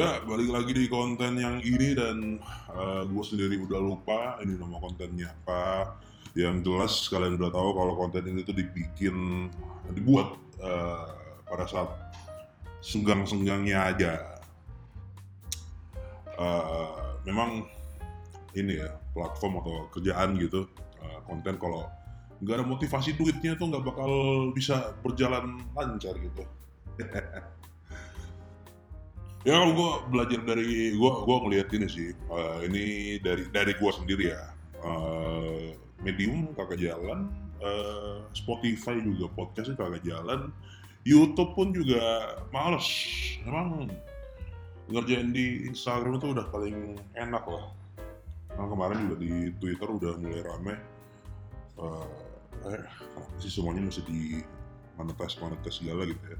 Ya, balik lagi di konten yang ini dan uh, gue sendiri udah lupa ini nama kontennya apa. Yang jelas kalian udah tahu kalau konten ini tuh dibikin, dibuat uh, pada saat senggang-senggangnya aja. Uh, memang ini ya platform atau kerjaan gitu uh, konten kalau nggak ada motivasi duitnya tuh nggak bakal bisa berjalan lancar gitu. Ya kalau gue belajar dari gue gue ngeliat ini sih uh, ini dari dari gue sendiri ya. Uh, medium kagak jalan uh, Spotify juga podcastnya kagak jalan YouTube pun juga males. Emang ngerjain di Instagram itu udah paling enak lah. Nah, kemarin juga di Twitter udah mulai rame. Uh, eh sih semuanya mesti di monetas monetas segala gitu ya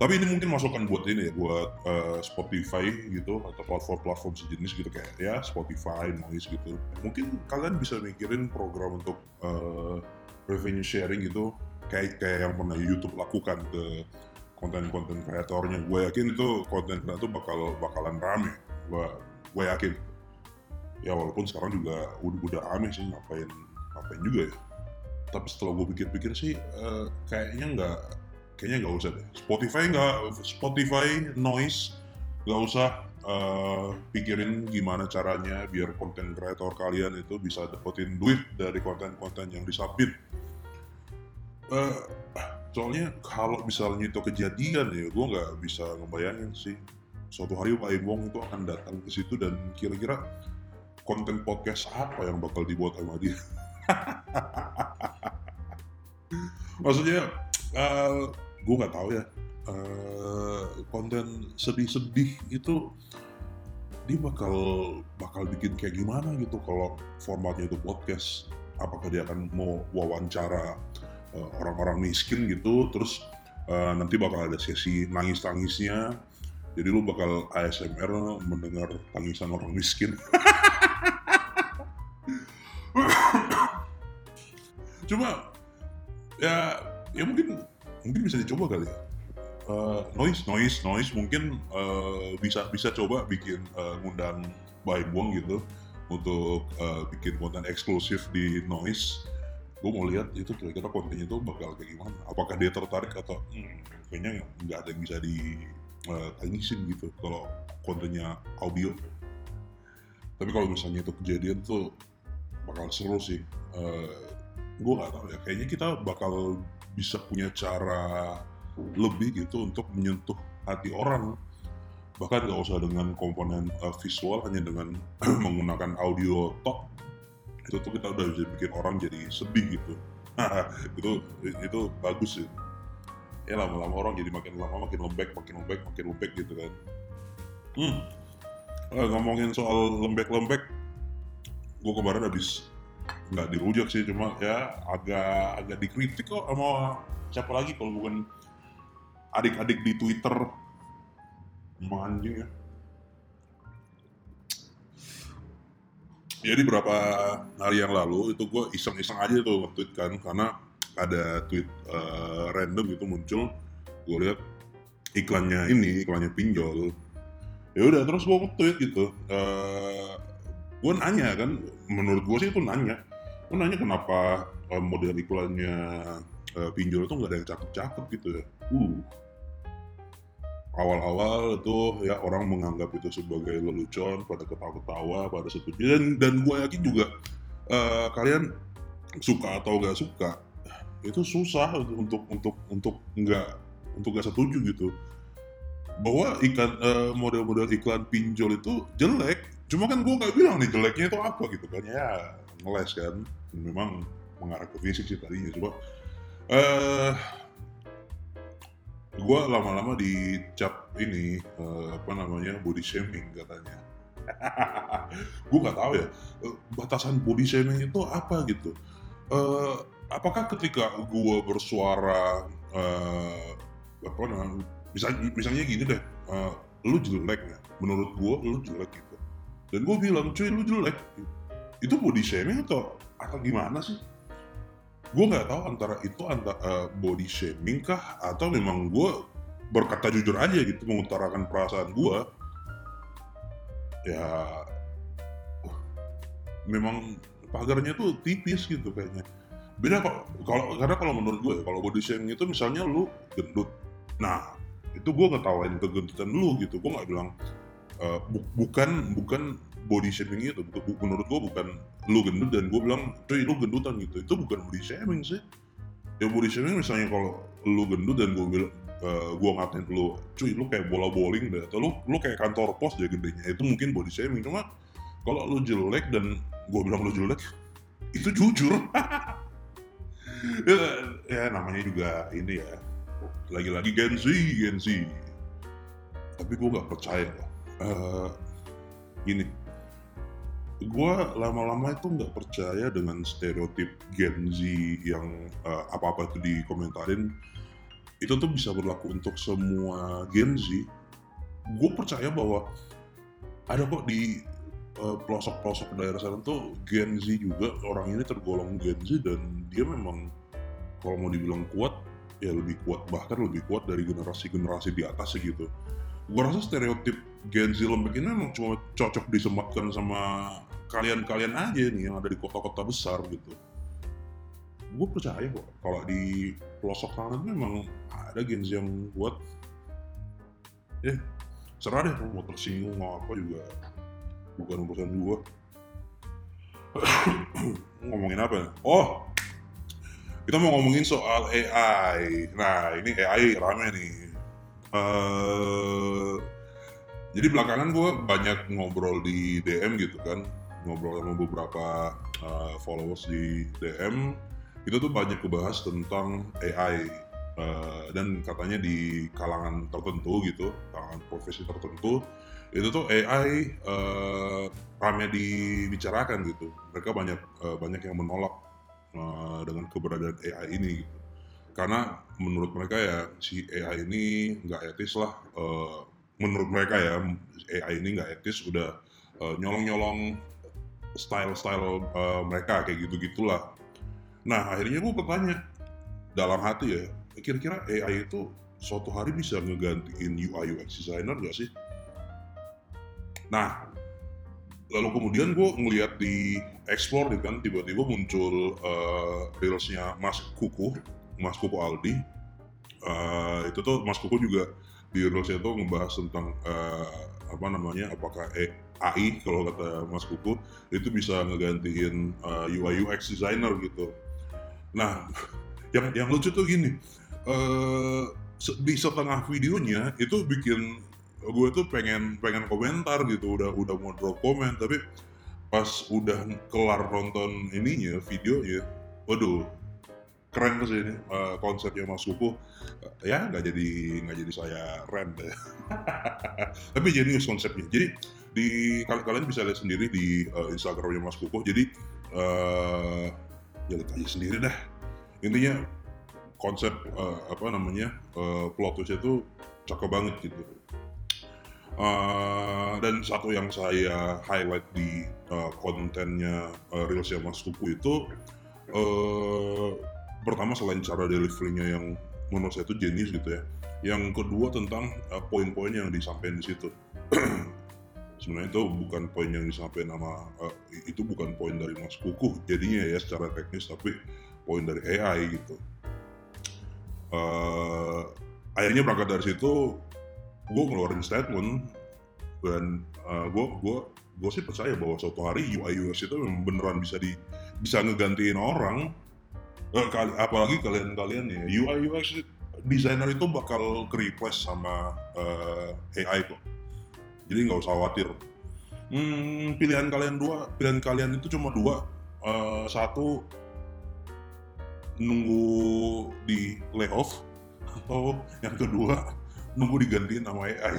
tapi ini mungkin masukan buat ini ya buat uh, Spotify gitu atau platform-platform sejenis gitu kayak ya Spotify, Noise gitu. Mungkin kalian bisa mikirin program untuk uh, revenue sharing gitu kayak kayak yang pernah YouTube lakukan ke konten-konten kreatornya. Gue yakin itu konten kreator bakal bakalan rame. Gue gue yakin. Ya walaupun sekarang juga udah, udah rame sih ngapain ngapain juga ya. Tapi setelah gue pikir-pikir sih uh, kayaknya nggak kayaknya nggak usah deh. Spotify nggak, Spotify noise nggak usah uh, pikirin gimana caranya biar konten kreator kalian itu bisa dapetin duit dari konten-konten yang disubmit. Uh, soalnya kalau misalnya itu kejadian ya, gue nggak bisa ngebayangin sih. Suatu hari Pak Imbong itu akan datang ke situ dan kira-kira konten podcast apa yang bakal dibuat sama dia. Maksudnya, uh, gue nggak tahu ya. Uh, konten sedih-sedih itu dia bakal bakal bikin kayak gimana gitu kalau formatnya itu podcast. Apakah dia akan mau wawancara uh, orang-orang miskin gitu terus uh, nanti bakal ada sesi nangis-nangisnya. Jadi lu bakal ASMR mendengar tangisan orang miskin. Cuma ya ya mungkin mungkin bisa dicoba kali ya. Uh, noise, noise, noise mungkin uh, bisa bisa coba bikin uh, ngundang Bayi Buang gitu untuk uh, bikin konten eksklusif di noise. Gue mau lihat itu kira-kira kontennya itu bakal kayak gimana. Apakah dia tertarik atau hmm, kayaknya nggak ada yang bisa di uh, tangisin gitu kalau kontennya audio. Tapi kalau misalnya itu kejadian tuh bakal seru sih. Uh, gue nggak tahu ya. Kayaknya kita bakal bisa punya cara lebih gitu untuk menyentuh hati orang. Bahkan nggak usah dengan komponen uh, visual hanya dengan menggunakan audio talk. Itu tuh kita udah bisa bikin orang jadi sedih gitu. Itu itu bagus sih. Ya lama-lama orang jadi makin lama makin lembek makin lembek makin lembek gitu kan. Hmm. Uh, ngomongin soal lembek-lembek gue kemarin habis nggak dirujak sih cuma ya agak agak dikritik kok sama siapa lagi kalau bukan adik-adik di Twitter. Emang ya. Jadi berapa hari yang lalu itu gue iseng-iseng aja tuh nge-tweet kan karena ada tweet uh, random gitu muncul. Gue lihat iklannya ini iklannya pinjol. Ya udah terus gue nge-tweet gitu. Uh, gue nanya kan menurut gue sih itu nanya gue nanya kenapa uh, model iklannya uh, pinjol itu nggak ada yang cakep-cakep gitu ya? Uh. Awal-awal itu ya orang menganggap itu sebagai lelucon pada ketawa-ketawa pada setuju. Dan dan gue yakin juga uh, kalian suka atau gak suka itu susah untuk untuk untuk nggak untuk nggak setuju gitu. Bahwa ikan uh, model-model iklan pinjol itu jelek cuma kan gue nggak bilang nih jeleknya itu apa gitu kan ya ngeles kan. Memang mengarah ke fisik sih tadinya coba. Uh, gue lama-lama dicap ini uh, apa namanya body shaming katanya. Gue nggak tahu ya uh, batasan body shaming itu apa gitu. Uh, apakah ketika gue bersuara uh, apa namanya misalnya, misalnya gini deh uh, lu jelek ya menurut gue lu jelek gitu. Dan gue bilang cuy lu jelek itu body shaming atau atau gimana sih? Gue nggak tahu antara itu antara uh, body shaming kah atau memang gue berkata jujur aja gitu mengutarakan perasaan gue ya uh, memang pagarnya tuh tipis gitu kayaknya. Beda kok kalau karena kalau menurut gue ya, kalau body shaming itu misalnya lu gendut. Nah itu gue ngetawain kegendutan lu gitu. Gue nggak bilang uh, bu bukan bukan body shaming itu menurut gue bukan lu gendut dan gue bilang cuy lu gendutan gitu. Itu bukan body shaming sih. Ya body shaming misalnya kalau lu gendut dan gue bilang uh, gue ngatain lu cuy lu kayak bola bowling deh atau lu lu kayak kantor pos aja gedenya itu mungkin body shaming. Cuma kalau lu jelek dan gue bilang lu jelek itu jujur. Ya, ya namanya juga ini ya lagi-lagi Gen Z Gen Z. Tapi gue gak percaya uh, gini gue lama-lama itu nggak percaya dengan stereotip Gen Z yang uh, apa-apa itu dikomentarin. Itu tuh bisa berlaku untuk semua Gen Z. Gue percaya bahwa ada kok di eh, pelosok-pelosok daerah sana tuh Gen Z juga orang ini tergolong Gen Z dan dia memang kalau mau dibilang kuat ya lebih kuat bahkan lebih kuat dari generasi-generasi di atas gitu. Gue rasa stereotip Gen Z lembek ini memang cuma cocok disematkan sama kalian-kalian aja nih yang ada di kota-kota besar gitu gue percaya kok kalau di pelosok sana memang ada Gen Z yang kuat eh serah deh mau tersinggung mau apa juga bukan urusan gue ngomongin apa ya? Oh, kita mau ngomongin soal AI. Nah, ini AI rame nih. Uh, jadi belakangan gue banyak ngobrol di DM gitu kan, ngobrol sama beberapa uh, followers di DM. Itu tuh banyak kebahas tentang AI uh, dan katanya di kalangan tertentu gitu, kalangan profesi tertentu itu tuh AI uh, eh, ramai dibicarakan gitu. Mereka banyak uh, banyak yang menolak uh, dengan keberadaan AI ini gitu. Karena menurut mereka ya si AI ini nggak etis lah. Uh, menurut mereka ya AI ini nggak etis udah nyolong-nyolong style-style uh, mereka kayak gitu-gitulah. Nah akhirnya gue bertanya dalam hati ya, kira-kira AI itu suatu hari bisa ngegantiin UI UX designer gak sih? Nah, lalu kemudian gue ngeliat di explore gitu kan tiba-tiba muncul uh, reelsnya Mas Kuku, Mas Kuku Aldi. Uh, itu tuh Mas Kuku juga di reelsnya tuh ngebahas tentang uh, apa namanya apakah AI kalau kata Mas Kuku itu bisa ngegantiin uh, UI UX designer gitu. Nah, yang yang lucu tuh gini, uh, di setengah videonya itu bikin gue tuh pengen pengen komentar gitu udah udah mau drop komen tapi pas udah kelar nonton ininya videonya waduh keren sih ini uh, konsepnya Mas Kuku ya nggak jadi nggak jadi saya rent deh tapi jenius konsepnya. Jadi di kalian kalian bisa lihat sendiri di uh, Instagramnya Mas Kuku jadi uh, ya lihat aja sendiri dah. Intinya konsep uh, apa namanya uh, plot twistnya tuh cakep banget gitu. Uh, dan satu yang saya highlight di uh, kontennya uh, Reelsnya Mas Kuku itu uh, pertama selain cara deliverynya yang menurut saya itu jenis gitu ya yang kedua tentang uh, poin-poin yang disampaikan di situ. Sebenarnya itu bukan poin yang disampaikan nama uh, itu bukan poin dari Mas Kuku jadinya ya secara teknis tapi poin dari AI gitu. Uh, akhirnya berangkat dari situ gue ngeluarin statement dan uh, gue gue sih percaya bahwa suatu hari UI UX itu beneran bisa di bisa ngegantiin orang uh, kali, apalagi kalian-kalian ya UI UX designer itu bakal ke replace sama uh, eh, AI kok. Jadi nggak usah khawatir. Hmm, pilihan kalian dua pilihan kalian itu cuma dua. Uh, satu nunggu di layoff atau yang kedua nunggu digantiin sama AI.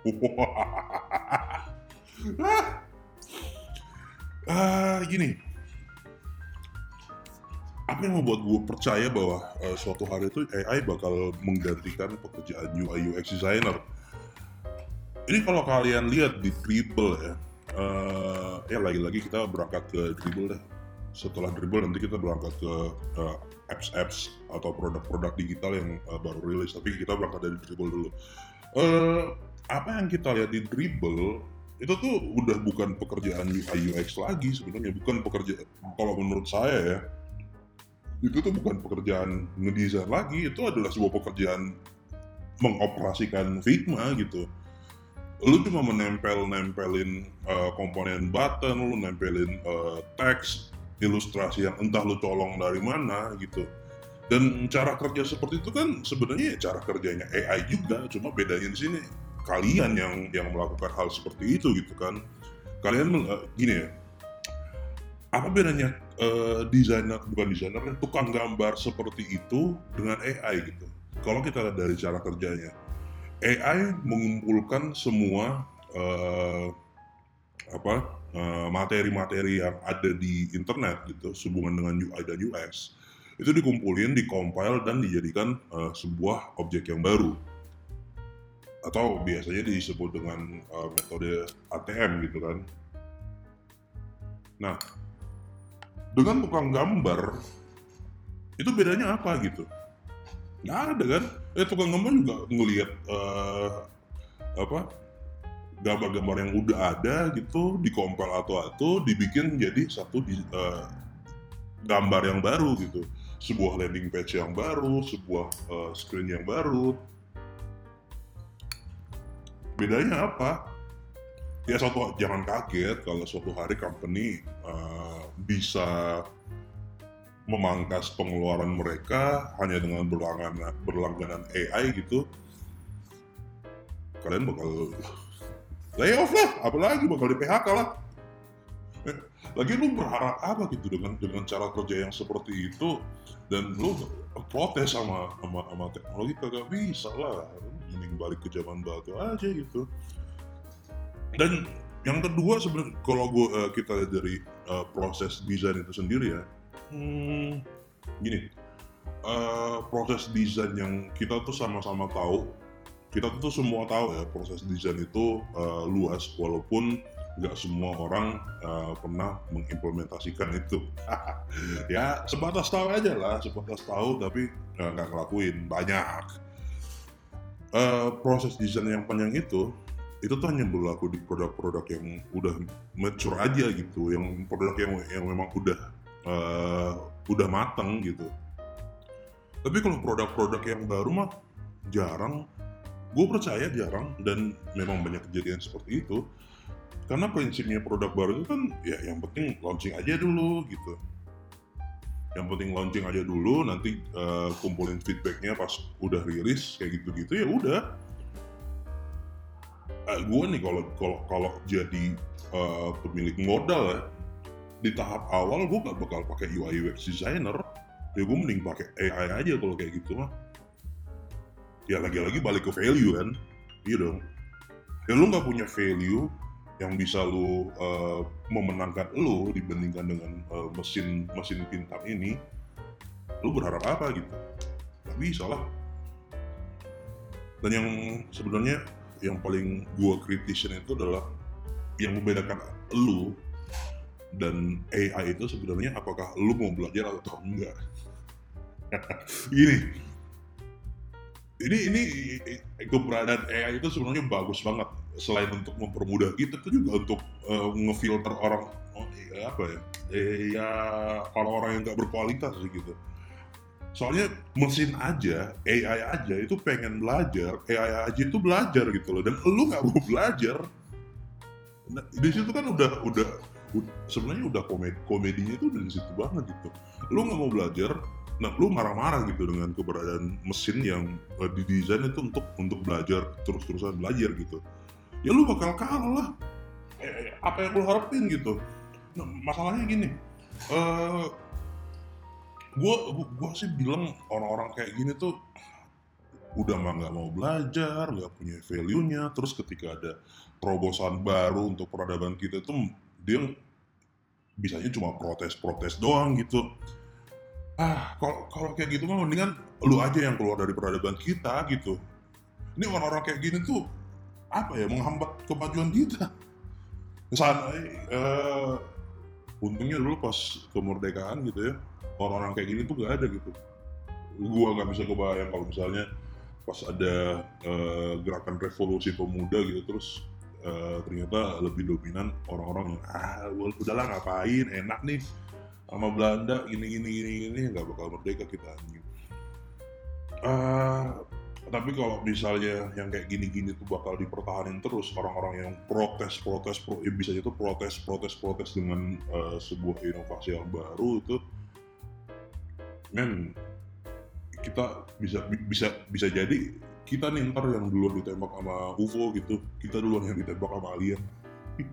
ah, gini, apa yang membuat gue percaya bahwa uh, suatu hari itu AI bakal menggantikan pekerjaan UI UX designer? Ini kalau kalian lihat di Dribble ya, uh, ya lagi-lagi kita berangkat ke Dribble deh. Setelah Dribble nanti kita berangkat ke uh, apps-apps atau produk-produk digital yang uh, baru rilis tapi kita berangkat dari dribble dulu uh, apa yang kita lihat di dribble itu tuh udah bukan pekerjaan UI UX lagi sebenarnya bukan pekerjaan kalau menurut saya ya itu tuh bukan pekerjaan ngedesain lagi itu adalah sebuah pekerjaan mengoperasikan Figma gitu lu cuma menempel-nempelin uh, komponen button, lu nempelin uh, teks, ilustrasi yang entah lu colong dari mana gitu. Dan cara kerja seperti itu kan sebenarnya ya cara kerjanya AI juga, cuma bedanya di sini kalian yang yang melakukan hal seperti itu gitu kan. Kalian uh, gini ya, apa bedanya uh, desainer bukan desainer tukang gambar seperti itu dengan AI gitu? Kalau kita lihat dari cara kerjanya, AI mengumpulkan semua uh, apa uh, materi-materi yang ada di internet gitu sehubungan dengan UI dan UX itu dikumpulin, dikompil dan dijadikan uh, sebuah objek yang baru atau biasanya disebut dengan uh, metode ATM gitu kan. Nah, dengan tukang gambar itu bedanya apa gitu? nggak ada kan? Eh tukang gambar juga ngelihat uh, apa gambar-gambar yang udah ada gitu dikompil atau atau dibikin jadi satu di, uh, gambar yang baru gitu. Sebuah landing page yang baru sebuah uh, screen yang baru. Bedanya apa? Ya suatu jangan kaget kalau suatu hari company uh, bisa memangkas pengeluaran mereka hanya dengan berlangganan, berlangganan AI gitu kalian bakal layoff lah apalagi bakal di PHK lah. Eh, lagi lu berharap apa gitu dengan dengan cara kerja yang seperti itu? Dan lu protes sama sama, sama teknologi kagak bisa lah. Mending balik ke zaman batu aja gitu. Dan yang kedua sebenarnya kalau gua uh, kita lihat dari uh, proses desain itu sendiri ya. Hmm, gini uh, proses desain yang kita tuh sama-sama tahu kita tuh semua tahu ya proses desain itu uh, luas walaupun nggak semua orang uh, pernah mengimplementasikan itu. Ya sebatas tahu aja lah sebatas tahu tapi nggak uh, ngelakuin banyak. Uh, proses desain yang panjang itu itu tuh hanya berlaku di produk-produk yang udah mature aja gitu yang produk yang yang memang udah uh, udah mateng gitu. Tapi kalau produk-produk yang baru mah jarang. Gue percaya jarang dan memang banyak kejadian seperti itu. Karena prinsipnya produk baru itu kan ya yang penting launching aja dulu gitu. Yang penting launching aja dulu, nanti uh, kumpulin feedbacknya pas udah rilis kayak gitu-gitu ya udah. Eh, gue nih kalau kalau kalau jadi uh, pemilik modal ya, di tahap awal gue gak bakal pakai UI UX designer. Ya gue mending pakai AI aja kalau kayak gitu mah. Ya lagi-lagi balik ke value kan. Iya dong. Ya lu nggak punya value yang bisa lu uh, memenangkan lu dibandingkan dengan uh, mesin mesin pintar ini lu berharap apa gitu? Gak bisa lah. Dan yang sebenarnya yang paling gua kritisin itu adalah yang membedakan lu dan AI itu sebenarnya apakah lu mau belajar atau enggak. Gini. Ini ini keberadaan AI itu sebenarnya bagus banget. Selain untuk mempermudah kita itu juga untuk uh, ngefilter orang oh, ya, apa ya eh, ya orang-orang yang nggak berkualitas gitu soalnya mesin aja AI aja itu pengen belajar AI aja itu belajar gitu loh. Dan lu nggak mau belajar nah, di situ kan udah udah sebenarnya udah komedi komedinya itu dari situ banget gitu. Lu nggak mau belajar nah lu marah-marah gitu dengan keberadaan mesin yang uh, didesain itu untuk untuk belajar terus-terusan belajar gitu. Ya lu bakal kalah lah. Eh, apa yang lu harapin gitu. Nah, masalahnya gini uh, gua gua sih bilang orang-orang kayak gini tuh udah mah nggak mau belajar, nggak punya value-nya, terus ketika ada terobosan baru untuk peradaban kita itu dia bisanya cuma protes-protes doang gitu. Ah kalau kalau kayak gitu mah mendingan lu aja yang keluar dari peradaban kita gitu. Ini orang-orang kayak gini tuh apa ya menghambat kemajuan kita? Misalnya uh, untungnya dulu pas kemerdekaan gitu ya orang-orang kayak gini tuh gak ada gitu. Gua nggak bisa kebayang kalau misalnya pas ada uh, gerakan revolusi pemuda gitu terus uh, ternyata lebih dominan orang-orang yang ah udahlah ngapain enak nih sama Belanda gini gini gini gini nggak bakal merdeka kita anjing. Uh, tapi kalau misalnya yang kayak gini-gini tuh bakal dipertahanin terus orang-orang yang protes protes pro, ya bisa itu protes protes protes dengan uh, sebuah inovasi yang baru itu men kita bisa bisa bisa jadi kita nih ntar yang duluan ditembak sama UFO gitu kita duluan yang ditembak sama alien.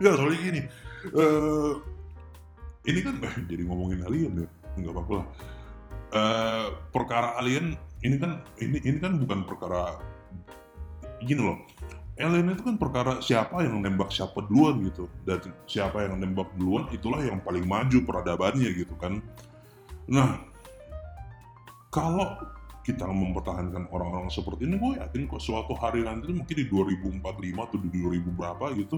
Enggak, soalnya gini uh, ini kan jadi ngomongin alien ya nggak apa-apa lah uh, perkara alien ini kan ini ini kan bukan perkara gini loh. Alien itu kan perkara siapa yang nembak siapa duluan gitu. Dan siapa yang nembak duluan itulah yang paling maju peradabannya gitu kan. Nah kalau kita mempertahankan orang-orang seperti ini gue yakin kok suatu hari nanti mungkin di 2045 atau di 2000 berapa gitu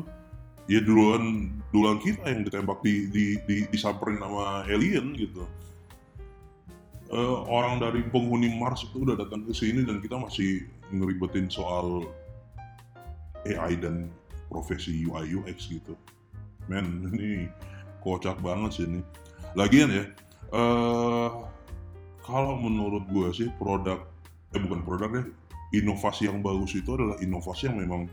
ya duluan duluan kita yang ditembak di di, di disamperin sama alien gitu uh, orang dari penghuni Mars itu udah datang ke sini dan kita masih ngeribetin soal AI dan profesi UI UX gitu. Men, ini kocak banget sih ini. Lagian ya, uh, kalau menurut gue sih produk, eh bukan produk deh, inovasi yang bagus itu adalah inovasi yang memang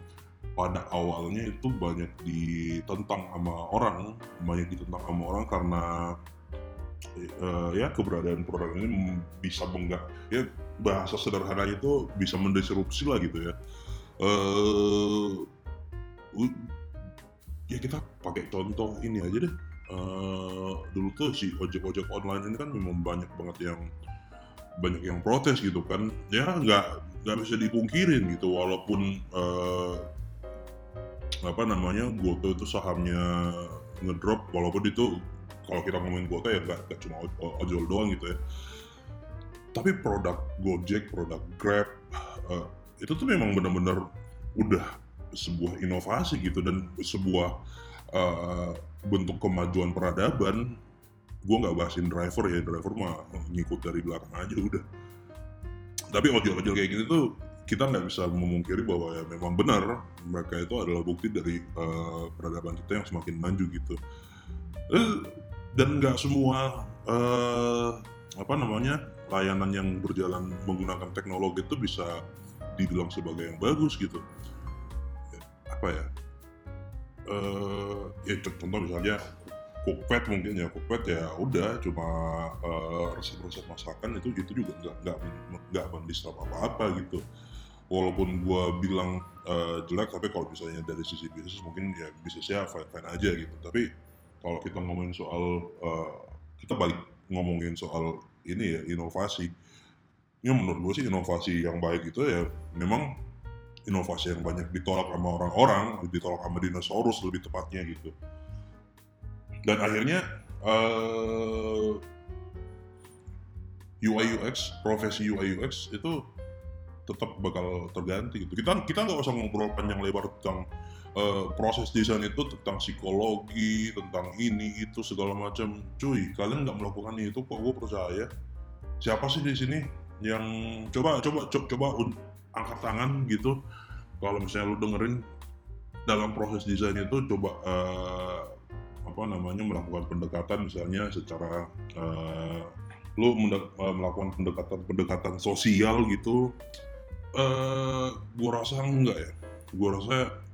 pada awalnya itu banyak ditentang sama orang, banyak ditentang sama orang karena uh, ya keberadaan produk ini bisa menggak ya bahasa sederhananya itu bisa mendisrupsi lah gitu ya. Uh, ya kita pakai contoh ini aja deh. Uh, dulu tuh si ojek-ojek online ini kan memang banyak banget yang banyak yang protes gitu kan. Ya nggak nggak bisa dipungkirin gitu walaupun uh, apa namanya Goto itu sahamnya ngedrop walaupun itu kalau kita ngomongin Gota ya nggak cuma ojol doang gitu ya. Tapi produk Gojek, produk Grab uh, itu tuh memang benar-benar udah sebuah inovasi gitu dan sebuah uh, bentuk kemajuan peradaban. Gue nggak bahasin driver ya driver mah ngikut dari belakang aja udah. Tapi ojol-ojol kayak gini tuh kita nggak bisa memungkiri bahwa ya memang benar mereka itu adalah bukti dari uh, peradaban kita yang semakin maju gitu dan nggak semua uh, apa namanya layanan yang berjalan menggunakan teknologi itu bisa dibilang sebagai yang bagus gitu. Apa ya? Uh, ya contoh misalnya cookpad mungkin ya cookpad ya udah cuma uh, resep-resep masakan itu itu juga nggak nggak nggak mendisrup apa-apa gitu. Walaupun gue bilang uh, jelek tapi kalau misalnya dari sisi bisnis mungkin ya bisnisnya fine fine aja gitu. Tapi kalau kita ngomongin soal uh, kita balik ngomongin soal ini ya inovasi. Ya menurut gue sih inovasi yang baik itu ya memang inovasi yang banyak ditolak sama orang-orang ditolak sama dinosaurus lebih tepatnya gitu. Dan akhirnya uh, eh, UI UX profesi UI UX itu tetap bakal terganti gitu. Kita kita nggak usah ngobrol panjang lebar tentang uh, proses desain itu tentang psikologi, tentang ini itu segala macam. Cuy, kalian nggak melakukan itu kok gue percaya. Siapa sih di sini yang coba coba coba, coba angkat tangan gitu. Kalau misalnya lu dengerin dalam proses desain itu coba uh, apa namanya melakukan pendekatan misalnya secara uh, lu melakukan pendekatan pendekatan sosial gitu. Uh, gua rasa enggak ya. Gua rasa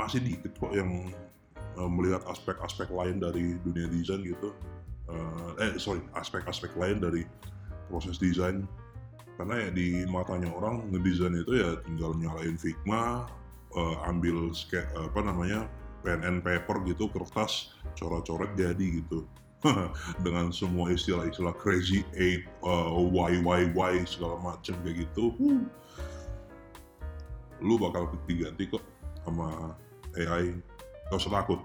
masih dikit kok yang uh, melihat aspek-aspek lain dari dunia desain gitu? Uh, eh sorry aspek-aspek lain dari proses desain. Karena ya di matanya orang ngedesain itu ya tinggal nyalain Figma uh, ambil ske, apa namanya pen and paper gitu kertas coret-coret jadi gitu. Dengan semua istilah-istilah crazy eight uh, y y y segala macem kayak gitu huh. lu bakal diganti kok sama AI gak usah takut